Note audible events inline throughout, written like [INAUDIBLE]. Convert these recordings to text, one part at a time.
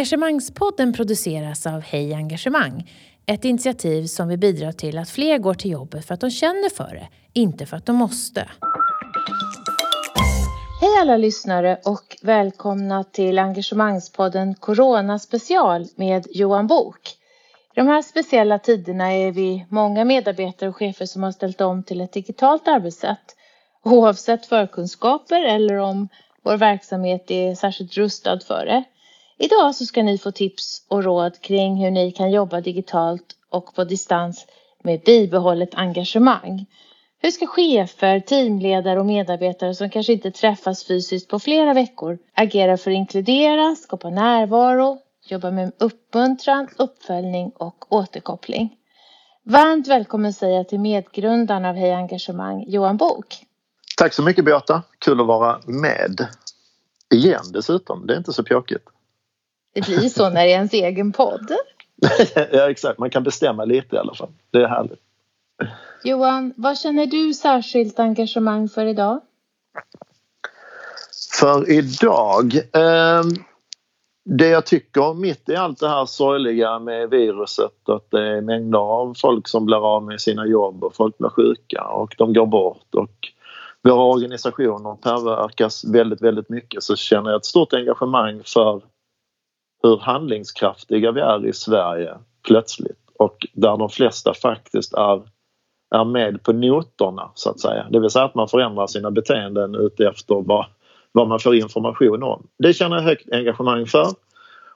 Engagemangspodden produceras av Hej Engagemang. Ett initiativ som vill bidra till att fler går till jobbet för att de känner för det, inte för att de måste. Hej alla lyssnare och välkomna till Engagemangspodden Corona special med Johan Bok. I de här speciella tiderna är vi många medarbetare och chefer som har ställt om till ett digitalt arbetssätt. Oavsett förkunskaper eller om vår verksamhet är särskilt rustad för det. Idag så ska ni få tips och råd kring hur ni kan jobba digitalt och på distans med bibehållet engagemang. Hur ska chefer, teamledare och medarbetare som kanske inte träffas fysiskt på flera veckor agera för att inkludera, skapa närvaro, jobba med uppmuntran, uppföljning och återkoppling? Varmt välkommen säger jag till medgrundaren av Hej Engagemang, Johan Bok. Tack så mycket Beata, kul att vara med. Igen dessutom, det är inte så pjåkigt. Det blir så när det är ens egen podd. [LAUGHS] ja exakt, man kan bestämma lite i alla fall. Det är härligt. Johan, vad känner du särskilt engagemang för idag? För idag? Eh, det jag tycker mitt i allt det här sorgliga med viruset att det är mängder av folk som blir av med sina jobb och folk blir sjuka och de går bort och våra organisationer påverkas väldigt, väldigt mycket så känner jag ett stort engagemang för hur handlingskraftiga vi är i Sverige plötsligt och där de flesta faktiskt är, är med på noterna så att säga. Det vill säga att man förändrar sina beteenden utefter vad, vad man får information om. Det känner jag högt engagemang för.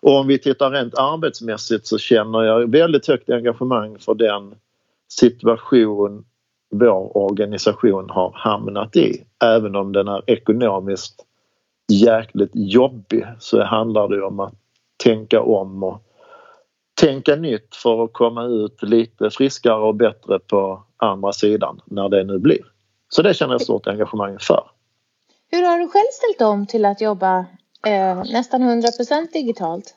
Och om vi tittar rent arbetsmässigt så känner jag väldigt högt engagemang för den situation vår organisation har hamnat i. Även om den är ekonomiskt jäkligt jobbig så handlar det om att tänka om och tänka nytt för att komma ut lite friskare och bättre på andra sidan när det nu blir. Så det känner jag stort engagemang för. Hur har du själv ställt om till att jobba eh, nästan 100% digitalt?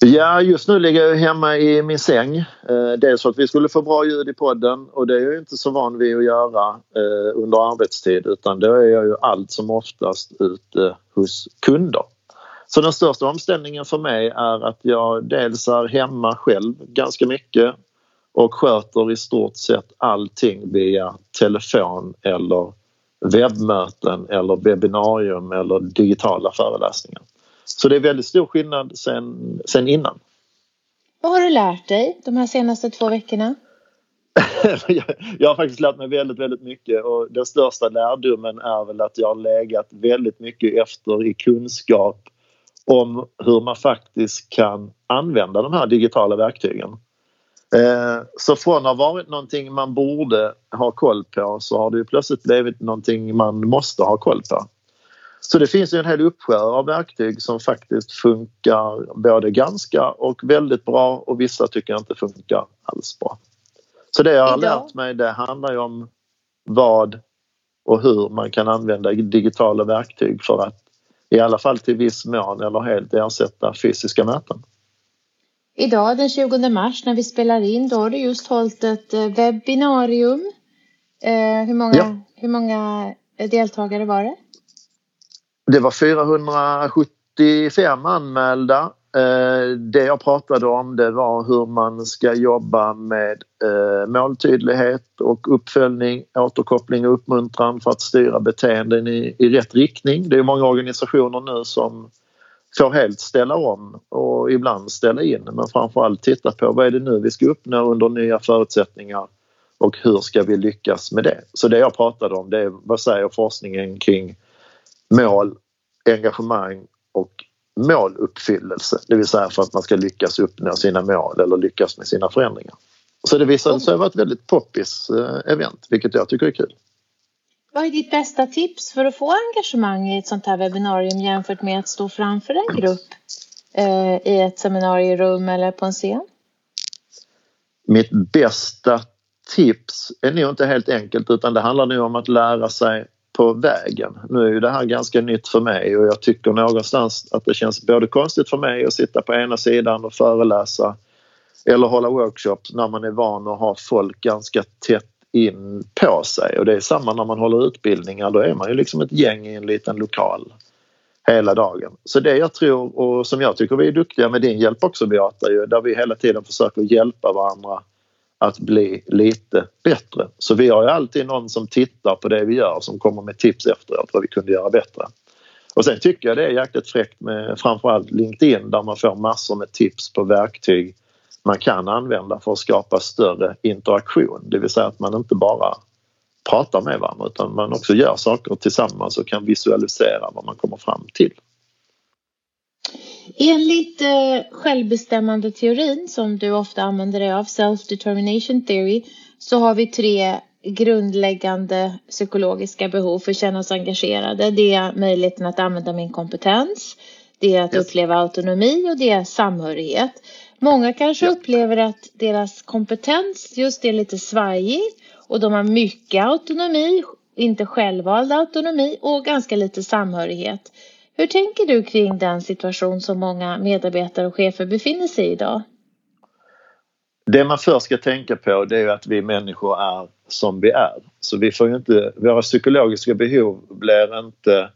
Ja, just nu ligger jag hemma i min säng. Eh, dels för att vi skulle få bra ljud i podden och det är jag inte så van vid att göra eh, under arbetstid utan då är jag ju allt som oftast ute hos kunder. Så den största omställningen för mig är att jag dels är hemma själv ganska mycket och sköter i stort sett allting via telefon eller webbmöten eller webbinarium eller digitala föreläsningar. Så det är väldigt stor skillnad sen, sen innan. Vad har du lärt dig de här senaste två veckorna? [LAUGHS] jag har faktiskt lärt mig väldigt, väldigt mycket och den största lärdomen är väl att jag har legat väldigt mycket efter i kunskap om hur man faktiskt kan använda de här digitala verktygen. Eh, så från att ha varit någonting man borde ha koll på så har det plötsligt blivit någonting man måste ha koll på. Så det finns en hel uppsjö av verktyg som faktiskt funkar både ganska och väldigt bra och vissa tycker jag inte funkar alls bra. Så det jag har lärt mig det handlar ju om vad och hur man kan använda digitala verktyg för att i alla fall till viss mån eller helt ersätta fysiska möten. Idag den 20 mars när vi spelar in då har du just hållit ett eh, webbinarium. Eh, hur, många, ja. hur många deltagare var det? Det var 475 anmälda. Eh, det jag pratade om det var hur man ska jobba med eh, måltydlighet och uppföljning, återkoppling och uppmuntran för att styra beteenden i, i rätt riktning. Det är många organisationer nu som får helt ställa om och ibland ställa in men framförallt titta på vad är det nu vi ska uppnå under nya förutsättningar och hur ska vi lyckas med det? Så det jag pratade om det är vad säger forskningen kring mål, engagemang och måluppfyllelse. Det vill säga för att man ska lyckas uppnå sina mål eller lyckas med sina förändringar. Så det visade sig vara ett väldigt poppis eh, event vilket jag tycker är kul. Vad är ditt bästa tips för att få engagemang i ett sånt här webbinarium jämfört med att stå framför en grupp eh, i ett seminarierum eller på en scen? Mitt bästa tips är nog inte helt enkelt utan det handlar nog om att lära sig på vägen. Nu är ju det här ganska nytt för mig och jag tycker någonstans att det känns både konstigt för mig att sitta på ena sidan och föreläsa eller hålla workshops när man är van att ha folk ganska tätt in på sig och det är samma när man håller utbildningar. Då är man ju liksom ett gäng i en liten lokal. hela dagen. Så det jag tror och som jag tycker vi är duktiga med din hjälp också Beata, ju, där vi hela tiden försöker hjälpa varandra att bli lite bättre. Så vi har ju alltid någon som tittar på det vi gör som kommer med tips efteråt vad vi kunde göra bättre. Och sen tycker jag det är jäkligt fräckt med framförallt LinkedIn där man får massor med tips på verktyg man kan använda för att skapa större interaktion. Det vill säga att man inte bara pratar med varandra utan man också gör saker tillsammans och kan visualisera vad man kommer fram till. Enligt eh, självbestämmande teorin som du ofta använder dig av, self-determination theory, så har vi tre grundläggande psykologiska behov för att känna oss engagerade. Det är möjligheten att använda min kompetens, det är att yes. uppleva autonomi och det är samhörighet. Många kanske ja. upplever att deras kompetens just är lite svajig och de har mycket autonomi, inte självvald autonomi och ganska lite samhörighet. Hur tänker du kring den situation som många medarbetare och chefer befinner sig i idag? Det man först ska tänka på det är att vi människor är som vi är. Så vi får inte, våra psykologiska behov blir inte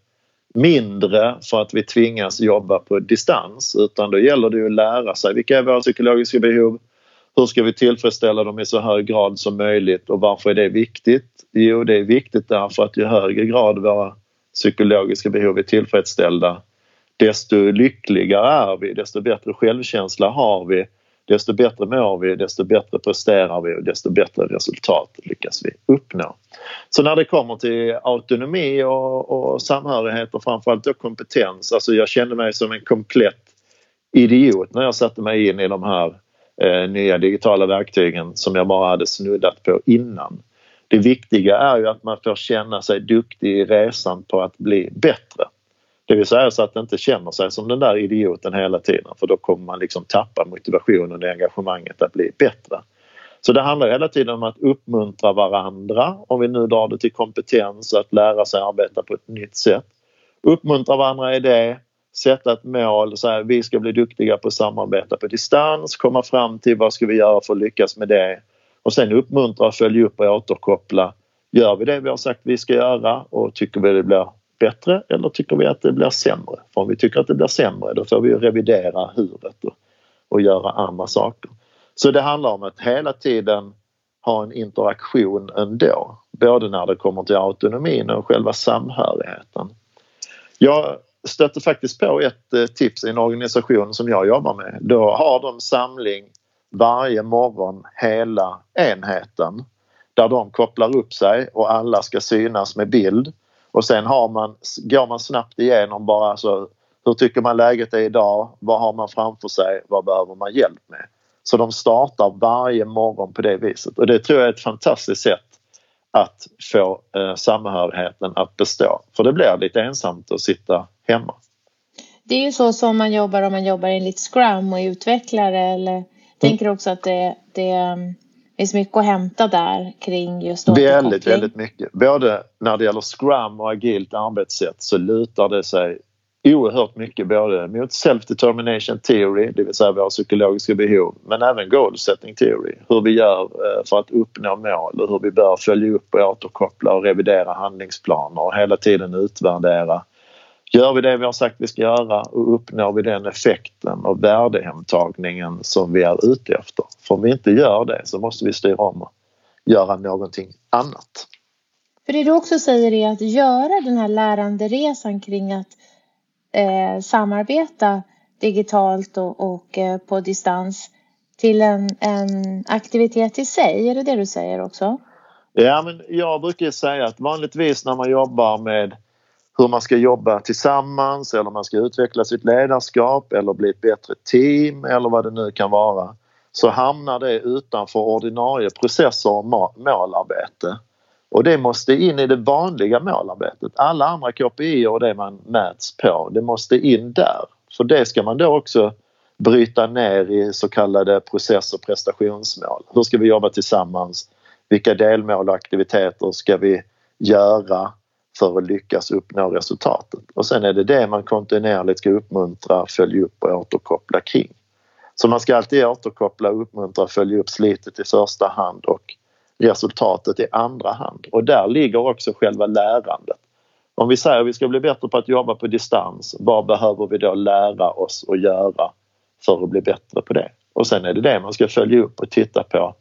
mindre för att vi tvingas jobba på distans utan då gäller det att lära sig vilka är våra psykologiska behov, hur ska vi tillfredsställa dem i så hög grad som möjligt och varför är det viktigt? Jo, det är viktigt därför att ju högre grad våra psykologiska behov är tillfredsställda desto lyckligare är vi, desto bättre självkänsla har vi, desto bättre mår vi, desto bättre presterar vi och desto bättre resultat lyckas vi uppnå. Så när det kommer till autonomi och, och samhörighet och framförallt då kompetens, alltså jag kände mig som en komplett idiot när jag satte mig in i de här eh, nya digitala verktygen som jag bara hade snuddat på innan. Det viktiga är ju att man får känna sig duktig i resan på att bli bättre. Det vill säga så att man inte känner sig som den där idioten hela tiden för då kommer man liksom tappa motivationen och engagemanget att bli bättre. Så det handlar hela tiden om att uppmuntra varandra, om vi nu drar det till kompetens, att lära sig arbeta på ett nytt sätt. Uppmuntra varandra i det, sätta ett mål, så här, vi ska bli duktiga på att samarbeta på distans, komma fram till vad ska vi göra för att lyckas med det och sen uppmuntra, följa upp och återkoppla. Gör vi det vi har sagt vi ska göra och tycker vi det blir bättre eller tycker vi att det blir sämre? För om vi tycker att det blir sämre då får vi revidera huret och, och göra andra saker. Så det handlar om att hela tiden ha en interaktion ändå. Både när det kommer till autonomin och själva samhörigheten. Jag stötte faktiskt på ett eh, tips i en organisation som jag jobbar med. Då har de samling varje morgon hela enheten där de kopplar upp sig och alla ska synas med bild. Och sen har man, går man snabbt igenom bara så hur tycker man läget är idag? Vad har man framför sig? Vad behöver man hjälp med? Så de startar varje morgon på det viset och det tror jag är ett fantastiskt sätt att få eh, samhörigheten att bestå. För det blir lite ensamt att sitta hemma. Det är ju så som man jobbar om man jobbar enligt Scrum och är utvecklare eller tänker också att det, det mm, finns mycket att hämta där kring just Väldigt, väldigt mycket. Både när det gäller Scrum och agilt arbetssätt så lutar det sig oerhört mycket både mot self-determination theory, det vill säga våra psykologiska behov, men även goal setting theory. Hur vi gör eh, för att uppnå mål och hur vi bör följa upp och återkoppla och revidera handlingsplaner och hela tiden utvärdera Gör vi det vi har sagt vi ska göra och uppnår vi den effekten och värdehemtagningen som vi är ute efter. För om vi inte gör det så måste vi styra om och göra någonting annat. För det du också säger är att göra den här läranderesan kring att eh, samarbeta digitalt och, och eh, på distans till en, en aktivitet i sig. Är det det du säger också? Ja, men jag brukar säga att vanligtvis när man jobbar med hur man ska jobba tillsammans eller man ska utveckla sitt ledarskap eller bli ett bättre team eller vad det nu kan vara så hamnar det utanför ordinarie processer och målarbete. Och det måste in i det vanliga målarbetet. Alla andra KPI och det man mäts på, det måste in där. För det ska man då också bryta ner i så kallade process och prestationsmål. Hur ska vi jobba tillsammans? Vilka delmål och aktiviteter ska vi göra? För att lyckas uppnå resultatet. Och sen är det det man kontinuerligt ska uppmuntra, följa upp och återkoppla kring. Så man ska alltid återkoppla, uppmuntra, följa upp slitet i första hand och resultatet i andra hand. Och där ligger också själva lärandet. Om vi säger att vi ska bli bättre på att jobba på distans, vad behöver vi då lära oss att göra för att bli bättre på det? Och sen är det det man ska följa upp och titta på.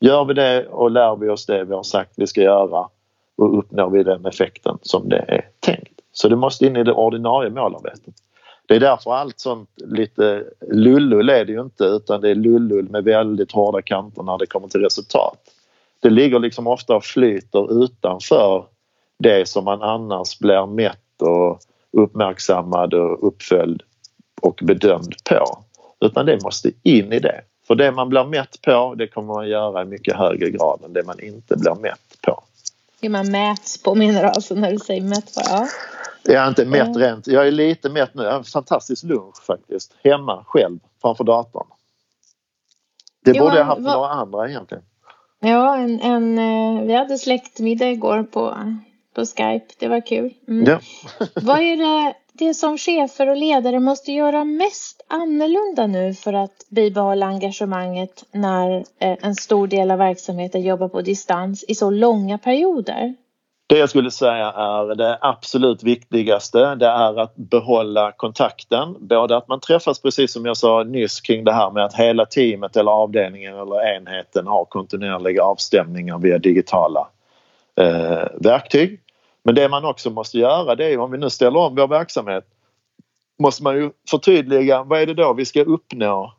Gör vi det och lär vi oss det vi har sagt vi ska göra och uppnår vi den effekten som det är tänkt. Så det måste in i det ordinarie målarbetet. Det är därför allt sånt lite lullull är det ju inte utan det är lullull med väldigt hårda kanter när det kommer till resultat. Det ligger liksom ofta och flyter utanför det som man annars blir mätt och uppmärksammad och uppföljd och bedömd på. Utan det måste in i det. För det man blir mätt på det kommer man göra i mycket högre grad än det man inte blir mätt på. Det man mäts på menar du alltså när du säger mätt? Ja. Jag är inte mätt rent. Jag är lite mätt nu. Jag har en fantastisk lunch faktiskt. Hemma själv framför datorn. Det Johan, borde jag haft med några andra egentligen. Ja, en, en, eh, vi hade släktmiddag igår på, på Skype. Det var kul. Mm. Ja. vad är det, det som chefer och ledare måste göra mest annorlunda nu för att bibehålla engagemanget när eh, en stor del av verksamheten jobbar på distans i så långa perioder? Det jag skulle säga är det absolut viktigaste. Det är att behålla kontakten. Både att man träffas precis som jag sa nyss kring det här med att hela teamet eller avdelningen eller enheten har kontinuerliga avstämningar via digitala eh, verktyg. Men det man också måste göra det är om vi nu ställer om vår verksamhet måste man ju förtydliga vad är det då vi ska uppnå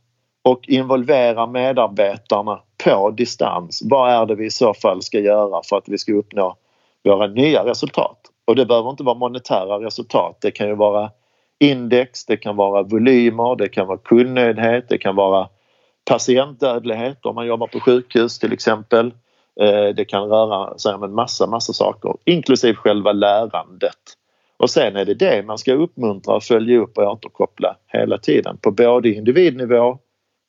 och involvera medarbetarna på distans. Vad är det vi i så fall ska göra för att vi ska uppnå våra nya resultat. Och det behöver inte vara monetära resultat. Det kan ju vara index, det kan vara volymer, det kan vara kundnöjdhet, det kan vara patientdödlighet om man jobbar på sjukhus till exempel. Eh, det kan röra sig om en massa, massa saker inklusive själva lärandet. Och sen är det det man ska uppmuntra, följa upp och återkoppla hela tiden på både individnivå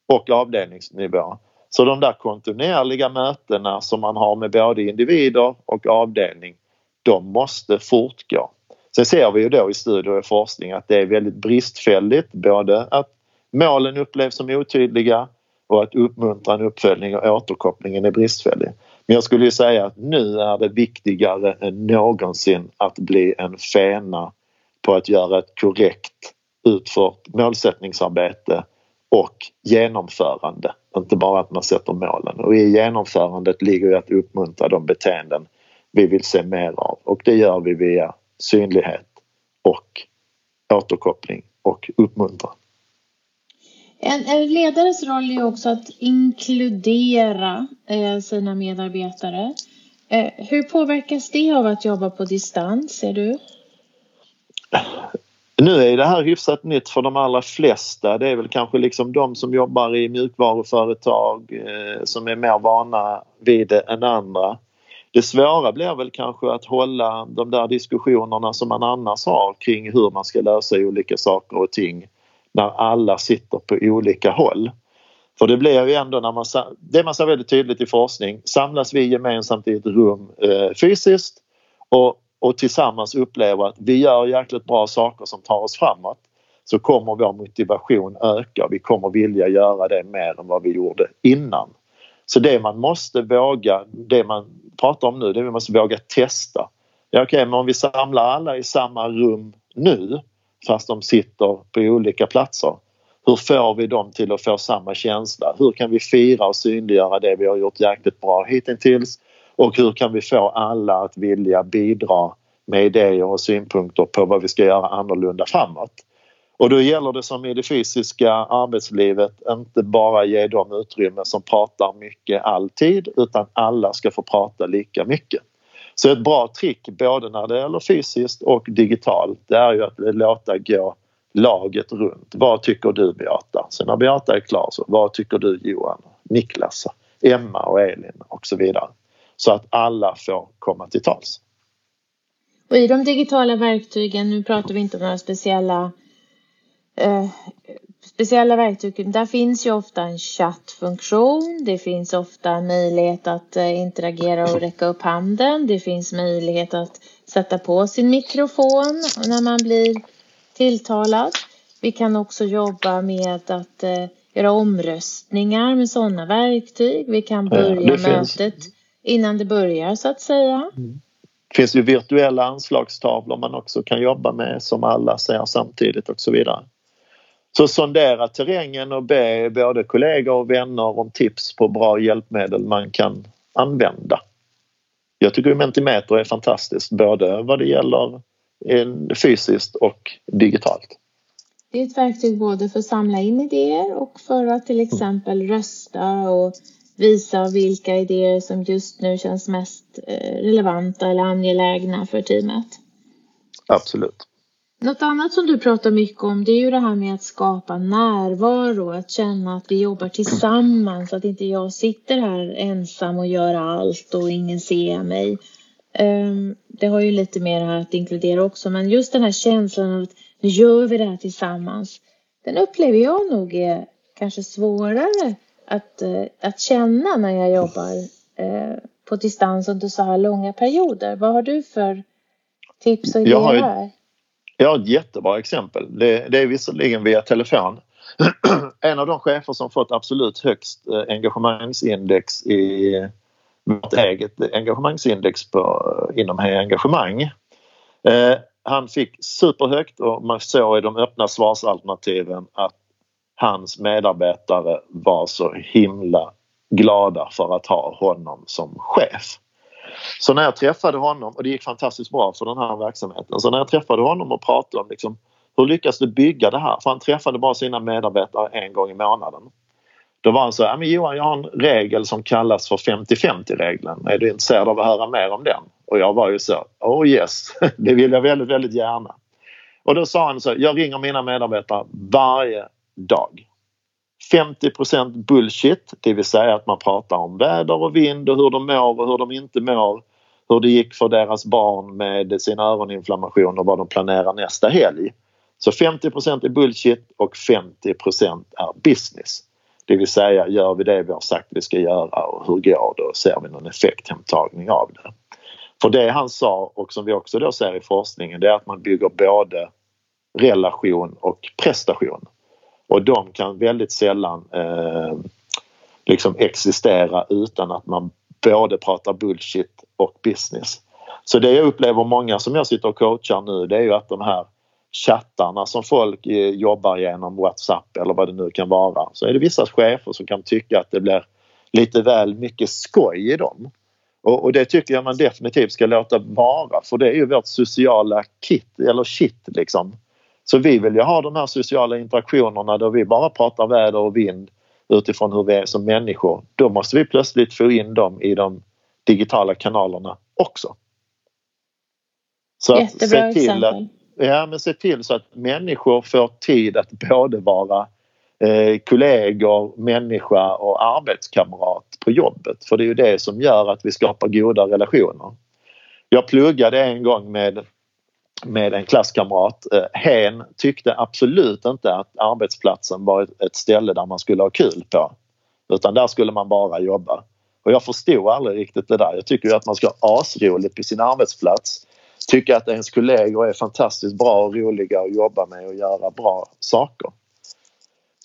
och avdelningsnivå. Så de där kontinuerliga mötena som man har med både individer och avdelning, de måste fortgå. Sen ser vi ju då i studier och forskning att det är väldigt bristfälligt både att målen upplevs som otydliga och att uppmuntran, uppföljning och återkopplingen är bristfällig. Men jag skulle ju säga att nu är det viktigare än någonsin att bli en fena på att göra ett korrekt utfört målsättningsarbete och genomförande. Inte bara att man sätter målen. Och i genomförandet ligger ju att uppmuntra de beteenden vi vill se mer av och det gör vi via synlighet och återkoppling och uppmuntran. En, en ledares roll är också att inkludera eh, sina medarbetare. Eh, hur påverkas det av att jobba på distans, ser du? Nu är det här hyfsat nytt för de allra flesta. Det är väl kanske liksom de som jobbar i mjukvaruföretag eh, som är mer vana vid det än andra. Det svåra blir väl kanske att hålla de där diskussionerna som man annars har kring hur man ska lösa olika saker och ting när alla sitter på olika håll. För det blir ju ändå när man, det man ser väldigt tydligt i forskning, samlas vi gemensamt i ett rum eh, fysiskt och och tillsammans upplever att vi gör jäkligt bra saker som tar oss framåt så kommer vår motivation öka. Vi kommer vilja göra det mer än vad vi gjorde innan. Så det man måste våga, det man pratar om nu, det vi måste våga testa. Ja, okej, okay, men om vi samlar alla i samma rum nu fast de sitter på olika platser. Hur får vi dem till att få samma känsla? Hur kan vi fira och synliggöra det vi har gjort jäkligt bra hittills? Och hur kan vi få alla att vilja bidra med idéer och synpunkter på vad vi ska göra annorlunda framåt. Och då gäller det som i det fysiska arbetslivet inte bara ge dem utrymme som pratar mycket alltid utan alla ska få prata lika mycket. Så ett bra trick både när det gäller fysiskt och digitalt det är ju att låta gå laget runt. Vad tycker du Beata? Så när Beata är klar så vad tycker du Johan, Niklas, Emma och Elin och så vidare så att alla får komma till tals. Och i de digitala verktygen, nu pratar vi inte om några speciella eh, speciella verktyg, där finns ju ofta en chattfunktion. Det finns ofta möjlighet att eh, interagera och räcka upp handen. Det finns möjlighet att sätta på sin mikrofon när man blir tilltalad. Vi kan också jobba med att eh, göra omröstningar med sådana verktyg. Vi kan börja ja, mötet innan det börjar så att säga. Mm. Det finns ju virtuella anslagstavlor man också kan jobba med som alla ser samtidigt och så vidare. Så sondera terrängen och be både kollegor och vänner om tips på bra hjälpmedel man kan använda. Jag tycker Mentimeter är fantastiskt både vad det gäller fysiskt och digitalt. Det är ett verktyg både för att samla in idéer och för att till exempel rösta och visa vilka idéer som just nu känns mest eh, relevanta eller angelägna för teamet. Absolut. Något annat som du pratar mycket om det är ju det här med att skapa närvaro, att känna att vi jobbar tillsammans, att inte jag sitter här ensam och gör allt och ingen ser mig. Ehm, det har ju lite mer här att inkludera också, men just den här känslan av att nu gör vi det här tillsammans. Den upplever jag nog är kanske svårare att, eh, att känna när jag jobbar eh, på distans under så här långa perioder. Vad har du för tips och idéer här? Jag har ett jättebra exempel. Det, det är visserligen via telefon. [CLEARS THROAT] en av de chefer som fått absolut högst eh, engagemangsindex i vårt eget engagemangsindex på, eh, inom engagemang. Eh, han fick superhögt och man såg i de öppna svarsalternativen att hans medarbetare var så himla glada för att ha honom som chef. Så när jag träffade honom, och det gick fantastiskt bra för den här verksamheten, så när jag träffade honom och pratade om liksom, hur lyckas du bygga det här? För han träffade bara sina medarbetare en gång i månaden. Då var han så här, men Johan jag har en regel som kallas för 50-50-regeln. Är du intresserad av att höra mer om den? Och jag var ju så, oh yes, [LAUGHS] det vill jag väldigt, väldigt gärna. Och då sa han så, jag ringer mina medarbetare varje dag. 50% bullshit, det vill säga att man pratar om väder och vind och hur de mår och hur de inte mår. Hur det gick för deras barn med sin öroninflammation och vad de planerar nästa helg. Så 50% är bullshit och 50% är business. Det vill säga gör vi det vi har sagt vi ska göra och hur går det och ser vi någon effekthemtagning av det. För det han sa och som vi också då ser i forskningen det är att man bygger både relation och prestation. Och de kan väldigt sällan eh, liksom existera utan att man både pratar bullshit och business. Så det jag upplever många som jag sitter och coachar nu det är ju att de här chattarna som folk eh, jobbar genom Whatsapp eller vad det nu kan vara så är det vissa chefer som kan tycka att det blir lite väl mycket skoj i dem. Och, och det tycker jag man definitivt ska låta vara för det är ju vårt sociala kit eller shit liksom. Så vi vill ju ha de här sociala interaktionerna då vi bara pratar väder och vind utifrån hur vi är som människor. Då måste vi plötsligt få in dem i de digitala kanalerna också. Så att Jättebra se till att, ja, men se till så att människor får tid att både vara eh, kollegor, människa och arbetskamrat på jobbet. För det är ju det som gör att vi skapar goda relationer. Jag pluggade en gång med med en klasskamrat. Eh, hen tyckte absolut inte att arbetsplatsen var ett ställe där man skulle ha kul på. Utan där skulle man bara jobba. Och jag förstod aldrig riktigt det där. Jag tycker ju att man ska ha asroligt på sin arbetsplats. Tycka att ens kollegor är fantastiskt bra och roliga att jobba med och göra bra saker.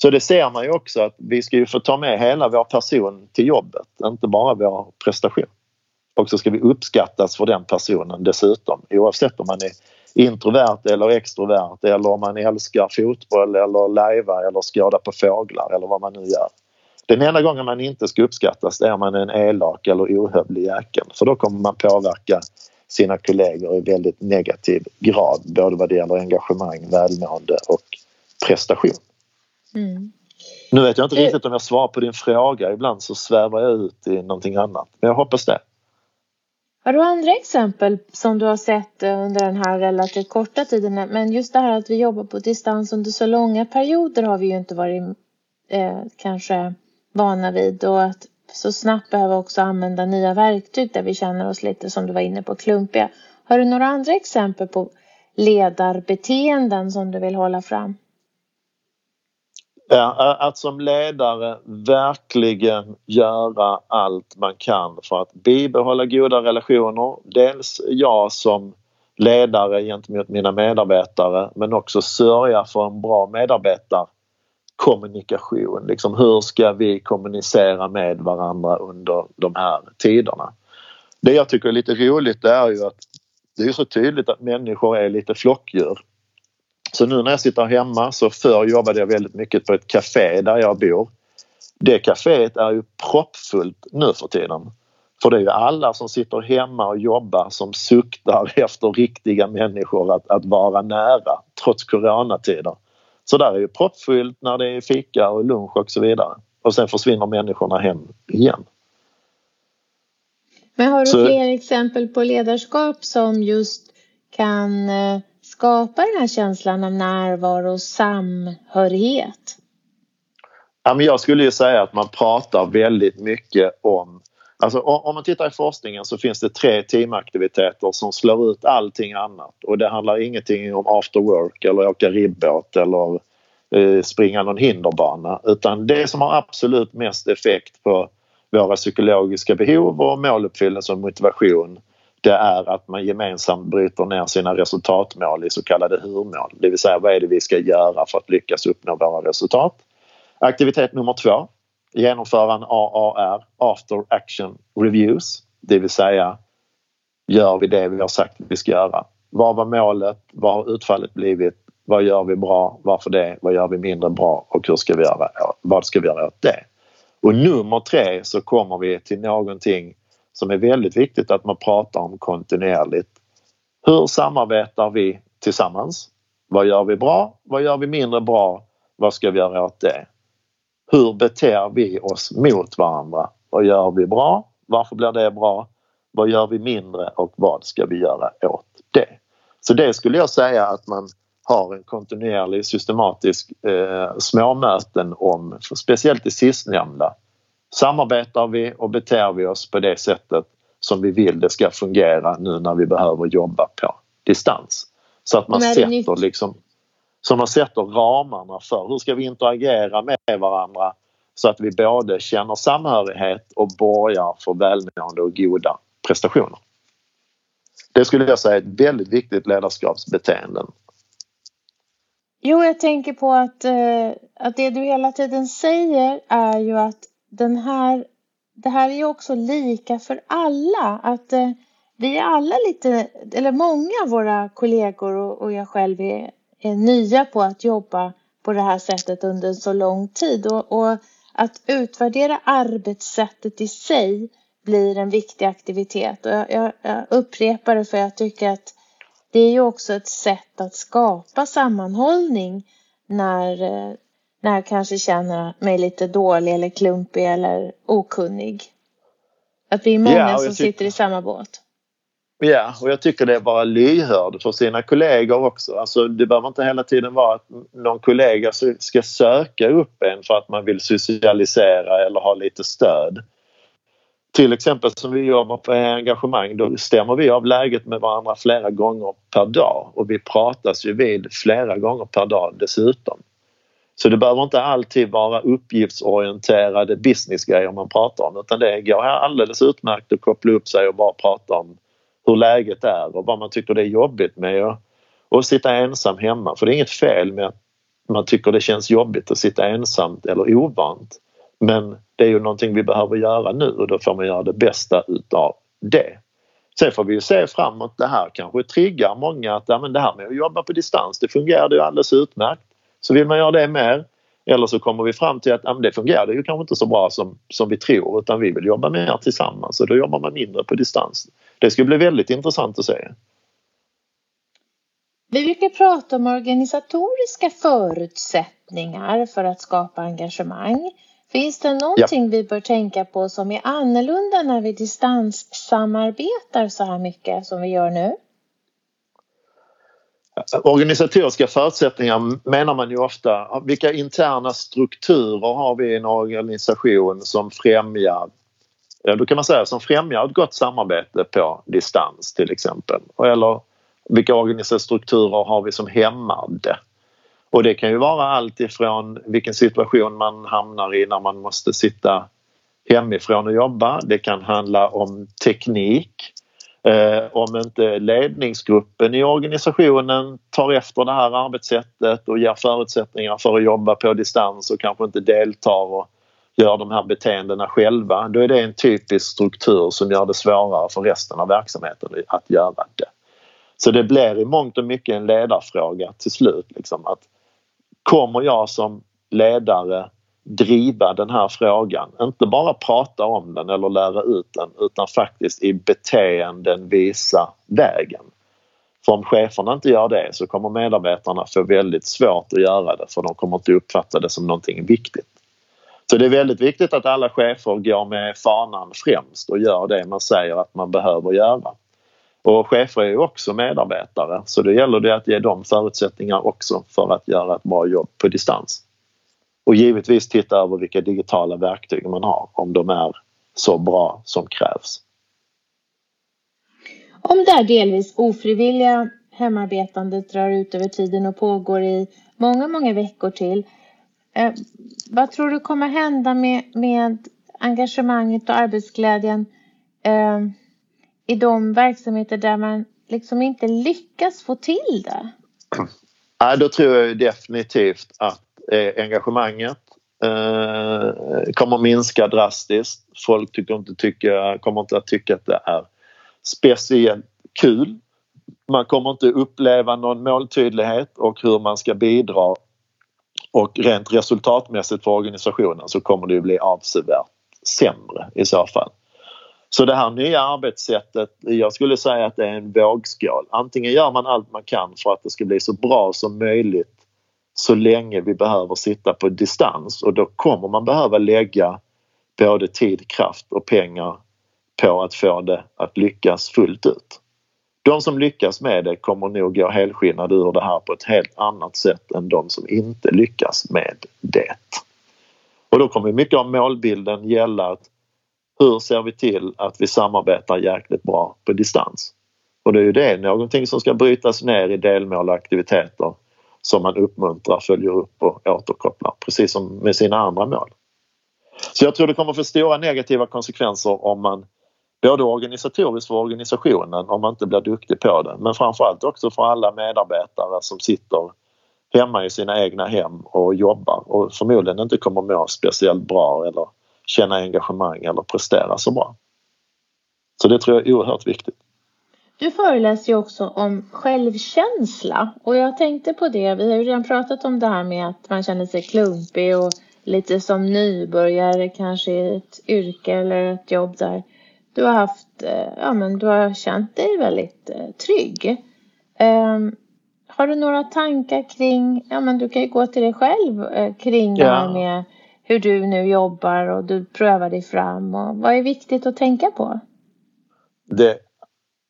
Så det ser man ju också att vi ska ju få ta med hela vår person till jobbet, inte bara vår prestation. Och så ska vi uppskattas för den personen dessutom oavsett om man är introvert eller extrovert eller om man älskar fotboll eller lajva eller skåda på fåglar eller vad man nu gör. Den enda gången man inte ska uppskattas är om man är en elak eller ohövlig jäkel för då kommer man påverka sina kollegor i väldigt negativ grad både vad det gäller engagemang, välmående och prestation. Mm. Nu vet jag inte riktigt om jag svarar på din fråga. Ibland så svävar jag ut i någonting annat. Men jag hoppas det. Har du andra exempel som du har sett eh, under den här relativt korta tiden? Men just det här att vi jobbar på distans under så långa perioder har vi ju inte varit eh, kanske vana vid och att så snabbt behöva också använda nya verktyg där vi känner oss lite som du var inne på klumpiga. Har du några andra exempel på ledarbeteenden som du vill hålla fram? Ja, att som ledare verkligen göra allt man kan för att bibehålla goda relationer. Dels jag som ledare gentemot mina medarbetare men också sörja för en bra medarbetarkommunikation. Liksom hur ska vi kommunicera med varandra under de här tiderna? Det jag tycker är lite roligt är ju att det är så tydligt att människor är lite flockdjur. Så nu när jag sitter hemma så förr jobbade jag väldigt mycket på ett café där jag bor. Det kaféet är ju proppfullt nu för tiden. För det är ju alla som sitter hemma och jobbar som suktar [LAUGHS] efter riktiga människor att, att vara nära trots coronatider. Så där är ju proppfyllt när det är fika och lunch och så vidare. Och sen försvinner människorna hem igen. Men har du så, fler exempel på ledarskap som just kan eh, skapa den här känslan av närvaro och samhörighet? Ja, men jag skulle ju säga att man pratar väldigt mycket om Alltså, om man tittar i forskningen så finns det tre teamaktiviteter som slår ut allting annat och det handlar ingenting om after work eller åka ribbåt eller eh, springa någon hinderbana utan det som har absolut mest effekt på våra psykologiska behov och måluppfyllelse och motivation det är att man gemensamt bryter ner sina resultatmål i så kallade hur-mål. Det vill säga vad är det vi ska göra för att lyckas uppnå våra resultat. Aktivitet nummer två genomföra en AAR, After Action Reviews. Det vill säga gör vi det vi har sagt att vi ska göra? Vad var målet? Vad har utfallet blivit? Vad gör vi bra? Varför det? Vad gör vi mindre bra? Och hur ska vi göra? Vad ska vi göra åt det? Och nummer tre så kommer vi till någonting som är väldigt viktigt att man pratar om kontinuerligt. Hur samarbetar vi tillsammans? Vad gör vi bra? Vad gör vi mindre bra? Vad ska vi göra åt det? Hur beter vi oss mot varandra? Vad gör vi bra? Varför blir det bra? Vad gör vi mindre och vad ska vi göra åt det? Så det skulle jag säga att man har en kontinuerlig systematisk eh, småmöten om, speciellt det sistnämnda. Samarbetar vi och beter vi oss på det sättet som vi vill det ska fungera nu när vi behöver jobba på distans. Så att man sätter liksom så man sätter ramarna för hur ska vi interagera med varandra så att vi både känner samhörighet och borgar för välmående och goda prestationer. Det skulle jag säga är ett väldigt viktigt ledarskapsbeteende. Jo, jag tänker på att, eh, att det du hela tiden säger är ju att den här, det här är ju också lika för alla. Att eh, vi är alla lite, eller många av våra kollegor och, och jag själv är är nya på att jobba på det här sättet under så lång tid. Och, och att utvärdera arbetssättet i sig blir en viktig aktivitet. Och jag, jag, jag upprepar det för jag tycker att det är ju också ett sätt att skapa sammanhållning när, eh, när jag kanske känner mig lite dålig eller klumpig eller okunnig. Att vi är många ja, som sitter i samma båt. Ja, och jag tycker det är vara lyhörd för sina kollegor också. Alltså, det behöver inte hela tiden vara att någon kollega ska söka upp en för att man vill socialisera eller ha lite stöd. Till exempel som vi jobbar på engagemang, då stämmer vi av läget med varandra flera gånger per dag och vi pratas ju vid flera gånger per dag dessutom. Så det behöver inte alltid vara uppgiftsorienterade businessgrejer man pratar om utan det går alldeles utmärkt att koppla upp sig och bara prata om hur läget är och vad man tycker det är jobbigt med att, att sitta ensam hemma. För det är inget fel med att man tycker det känns jobbigt att sitta ensamt eller ovant. Men det är ju någonting vi behöver göra nu och då får man göra det bästa utav det. Sen får vi ju se framåt det här kanske triggar många att ja, men det här med att jobba på distans det fungerade ju alldeles utmärkt. Så vill man göra det mer eller så kommer vi fram till att ja, det fungerar ju kanske inte så bra som, som vi tror utan vi vill jobba mer tillsammans och då jobbar man mindre på distans. Det ska bli väldigt intressant att se. Vi brukar prata om organisatoriska förutsättningar för att skapa engagemang. Finns det någonting ja. vi bör tänka på som är annorlunda när vi distanssamarbetar så här mycket som vi gör nu? Organisatoriska förutsättningar menar man ju ofta. Vilka interna strukturer har vi i en organisation som främjar då kan man säga som främjar ett gott samarbete på distans till exempel. Eller vilka organisationsstrukturer har vi som hämmar det? Och det kan ju vara allt ifrån vilken situation man hamnar i när man måste sitta hemifrån och jobba. Det kan handla om teknik. Eh, om inte ledningsgruppen i organisationen tar efter det här arbetssättet och ger förutsättningar för att jobba på distans och kanske inte deltar och gör de här beteendena själva, då är det en typisk struktur som gör det svårare för resten av verksamheten att göra det. Så det blir i mångt och mycket en ledarfråga till slut. Liksom, att kommer jag som ledare driva den här frågan, inte bara prata om den eller lära ut den utan faktiskt i beteenden visa vägen. För om cheferna inte gör det så kommer medarbetarna få väldigt svårt att göra det för de kommer inte uppfatta det som någonting viktigt. Så det är väldigt viktigt att alla chefer går med fanan främst och gör det man säger att man behöver göra. Och chefer är ju också medarbetare så det gäller det att ge dem förutsättningar också för att göra ett bra jobb på distans. Och givetvis titta över vilka digitala verktyg man har om de är så bra som krävs. Om det här delvis ofrivilliga hemarbetandet drar ut över tiden och pågår i många, många veckor till. Eh, vad tror du kommer hända med, med engagemanget och arbetsglädjen eh, i de verksamheter där man liksom inte lyckas få till det? [CLEARS THROAT] Ja, då tror jag definitivt att eh, engagemanget eh, kommer minska drastiskt. Folk tycker inte tycka, kommer inte att tycka att det är speciellt kul. Man kommer inte uppleva någon måltydlighet och hur man ska bidra och rent resultatmässigt för organisationen så kommer det ju bli avsevärt sämre i så fall. Så det här nya arbetssättet, jag skulle säga att det är en vågskål. Antingen gör man allt man kan för att det ska bli så bra som möjligt så länge vi behöver sitta på distans och då kommer man behöva lägga både tid, kraft och pengar på att få det att lyckas fullt ut. De som lyckas med det kommer nog gå helskinnade ur det här på ett helt annat sätt än de som inte lyckas med det. Och då kommer mycket av målbilden gälla att hur ser vi till att vi samarbetar jäkligt bra på distans? Och det är ju det, någonting som ska brytas ner i delmål och aktiviteter som man uppmuntrar, följer upp och återkopplar precis som med sina andra mål. Så jag tror det kommer få stora negativa konsekvenser om man både organisatoriskt för organisationen om man inte blir duktig på det men framförallt också för alla medarbetare som sitter hemma i sina egna hem och jobbar och förmodligen inte kommer må speciellt bra eller känna engagemang eller prestera så bra. Så det tror jag är oerhört viktigt. Du föreläser ju också om självkänsla och jag tänkte på det. Vi har ju redan pratat om det här med att man känner sig klumpig och lite som nybörjare kanske i ett yrke eller ett jobb där du har haft, eh, ja men du har känt dig väldigt eh, trygg. Um, har du några tankar kring, ja men du kan ju gå till dig själv eh, kring ja. det här med hur du nu jobbar och du prövar dig fram och vad är viktigt att tänka på? Det,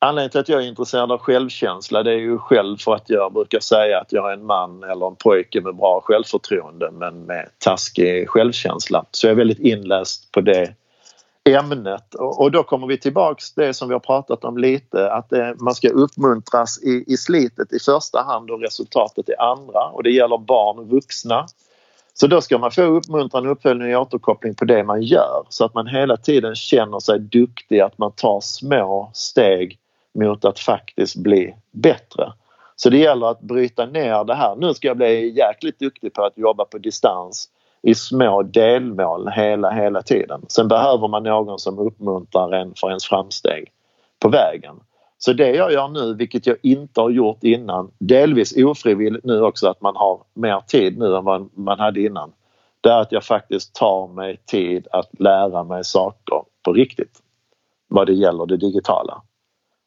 anledningen till att jag är intresserad av självkänsla det är ju själv för att jag brukar säga att jag är en man eller en pojke med bra självförtroende men med taskig självkänsla. Så jag är väldigt inläst på det ämnet och då kommer vi tillbaks det som vi har pratat om lite att man ska uppmuntras i, i slitet i första hand och resultatet i andra och det gäller barn och vuxna. Så då ska man få uppmuntran, uppföljning och återkoppling på det man gör så att man hela tiden känner sig duktig, att man tar små steg mot att faktiskt bli bättre. Så det gäller att bryta ner det här. Nu ska jag bli jäkligt duktig på att jobba på distans i små delmål hela, hela tiden. Sen behöver man någon som uppmuntrar en för ens framsteg på vägen. Så det jag gör nu, vilket jag inte har gjort innan, delvis ofrivilligt nu också att man har mer tid nu än vad man hade innan. Det är att jag faktiskt tar mig tid att lära mig saker på riktigt vad det gäller det digitala.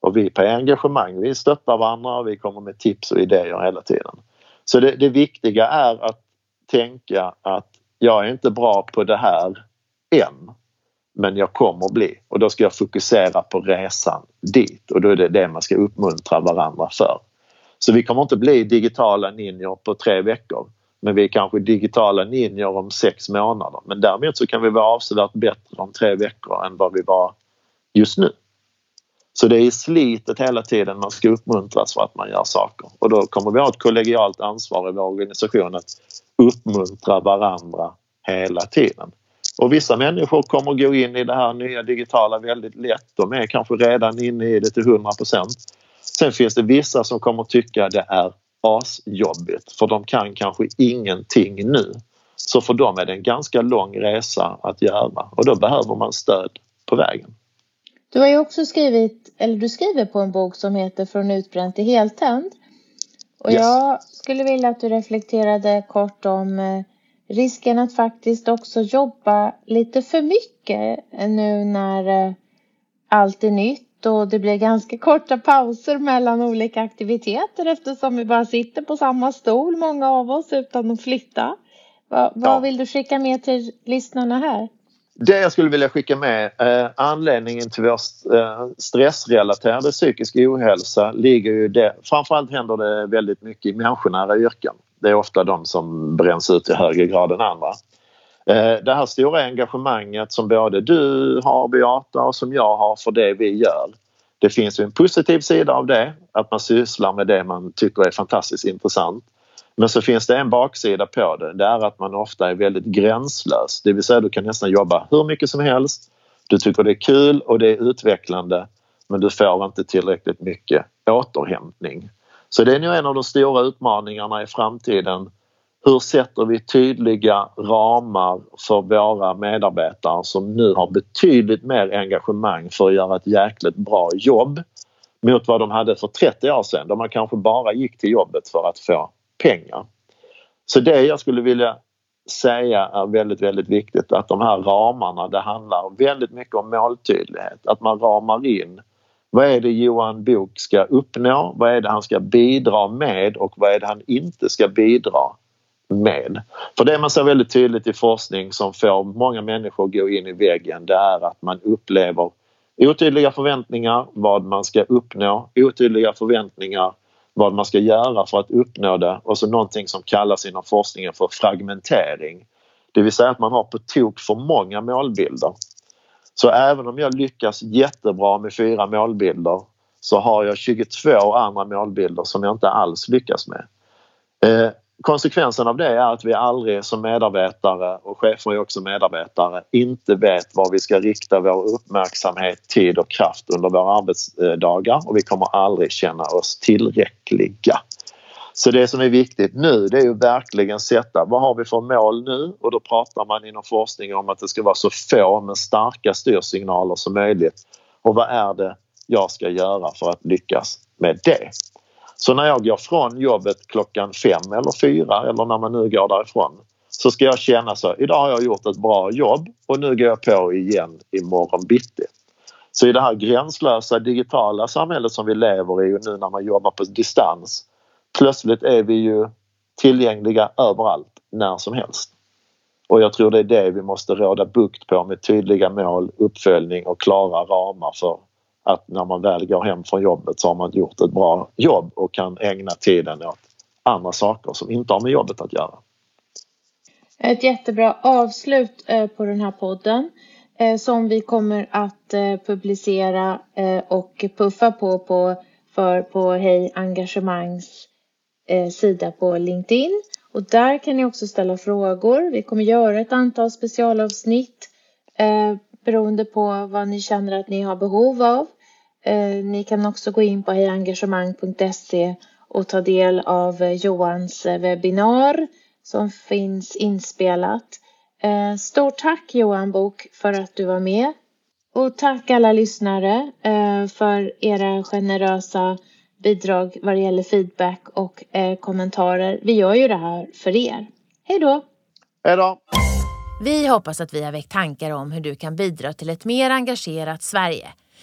Och vi på engagemang, vi stöttar varandra och vi kommer med tips och idéer hela tiden. Så det, det viktiga är att tänka att jag är inte bra på det här än men jag kommer bli och då ska jag fokusera på resan dit och då är det det man ska uppmuntra varandra för. Så vi kommer inte bli digitala ninjor på tre veckor men vi är kanske digitala ninjor om sex månader men däremot så kan vi vara avsevärt bättre om tre veckor än vad vi var just nu. Så det är i slitet hela tiden man ska uppmuntras för att man gör saker och då kommer vi ha ett kollegialt ansvar i vår organisation att uppmuntra varandra hela tiden. Och vissa människor kommer gå in i det här nya digitala väldigt lätt. De är kanske redan inne i det till 100 procent. Sen finns det vissa som kommer tycka det är asjobbigt för de kan kanske ingenting nu. Så för dem är det en ganska lång resa att göra och då behöver man stöd på vägen. Du har ju också skrivit, eller du skriver på en bok som heter Från utbränd till heltänd. Och yes. jag skulle vilja att du reflekterade kort om eh, risken att faktiskt också jobba lite för mycket nu när eh, allt är nytt och det blir ganska korta pauser mellan olika aktiviteter eftersom vi bara sitter på samma stol, många av oss, utan att flytta. Vad, vad vill du skicka med till lyssnarna här? Det jag skulle vilja skicka med, eh, anledningen till vår eh, stressrelaterade psykisk ohälsa ligger ju det, framförallt händer det väldigt mycket i människonära yrken. Det är ofta de som bränns ut i högre grad än andra. Eh, det här stora engagemanget som både du har Beata och som jag har för det vi gör. Det finns ju en positiv sida av det, att man sysslar med det man tycker är fantastiskt intressant. Men så finns det en baksida på det. Det är att man ofta är väldigt gränslös. Det vill säga du kan nästan jobba hur mycket som helst. Du tycker det är kul och det är utvecklande men du får inte tillräckligt mycket återhämtning. Så det är nog en av de stora utmaningarna i framtiden. Hur sätter vi tydliga ramar för våra medarbetare som nu har betydligt mer engagemang för att göra ett jäkligt bra jobb mot vad de hade för 30 år sedan då man kanske bara gick till jobbet för att få pengar. Så det jag skulle vilja säga är väldigt, väldigt viktigt att de här ramarna, det handlar väldigt mycket om måltydlighet. Att man ramar in vad är det Johan Bok ska uppnå? Vad är det han ska bidra med och vad är det han inte ska bidra med? För det man ser väldigt tydligt i forskning som får många människor att gå in i väggen det är att man upplever otydliga förväntningar, vad man ska uppnå, otydliga förväntningar vad man ska göra för att uppnå det och så någonting som kallas inom forskningen för fragmentering. Det vill säga att man har på tok för många målbilder. Så även om jag lyckas jättebra med fyra målbilder så har jag 22 andra målbilder som jag inte alls lyckas med. Eh, Konsekvensen av det är att vi aldrig som medarbetare och chefer är också medarbetare inte vet var vi ska rikta vår uppmärksamhet, tid och kraft under våra arbetsdagar och vi kommer aldrig känna oss tillräckliga. Så det som är viktigt nu det är ju verkligen sätta vad har vi för mål nu och då pratar man inom forskning om att det ska vara så få men starka styrsignaler som möjligt. Och vad är det jag ska göra för att lyckas med det? Så när jag går från jobbet klockan fem eller fyra eller när man nu går därifrån så ska jag känna så idag har jag gjort ett bra jobb och nu går jag på igen imorgon bitti. Så i det här gränslösa digitala samhället som vi lever i och nu när man jobbar på distans plötsligt är vi ju tillgängliga överallt när som helst. Och jag tror det är det vi måste råda bukt på med tydliga mål, uppföljning och klara ramar för att när man väl går hem från jobbet så har man gjort ett bra jobb och kan ägna tiden åt andra saker som inte har med jobbet att göra. Ett jättebra avslut eh, på den här podden eh, som vi kommer att eh, publicera och puffa på, på för på Hej Engagemangs sida på LinkedIn. Och där kan ni också ställa frågor. Vi kommer göra ett antal specialavsnitt beroende på vad ni känner att ni har behov av. Eh, ni kan också gå in på hejengagemang.se och ta del av eh, Johans eh, webbinar som finns inspelat. Stort tack Johan Bok för att du var med. Och tack alla lyssnare för era generösa bidrag vad det gäller feedback och kommentarer. Vi gör ju det här för er. Hej då! Hej då! Vi hoppas att vi har väckt tankar om hur du kan bidra till ett mer engagerat Sverige.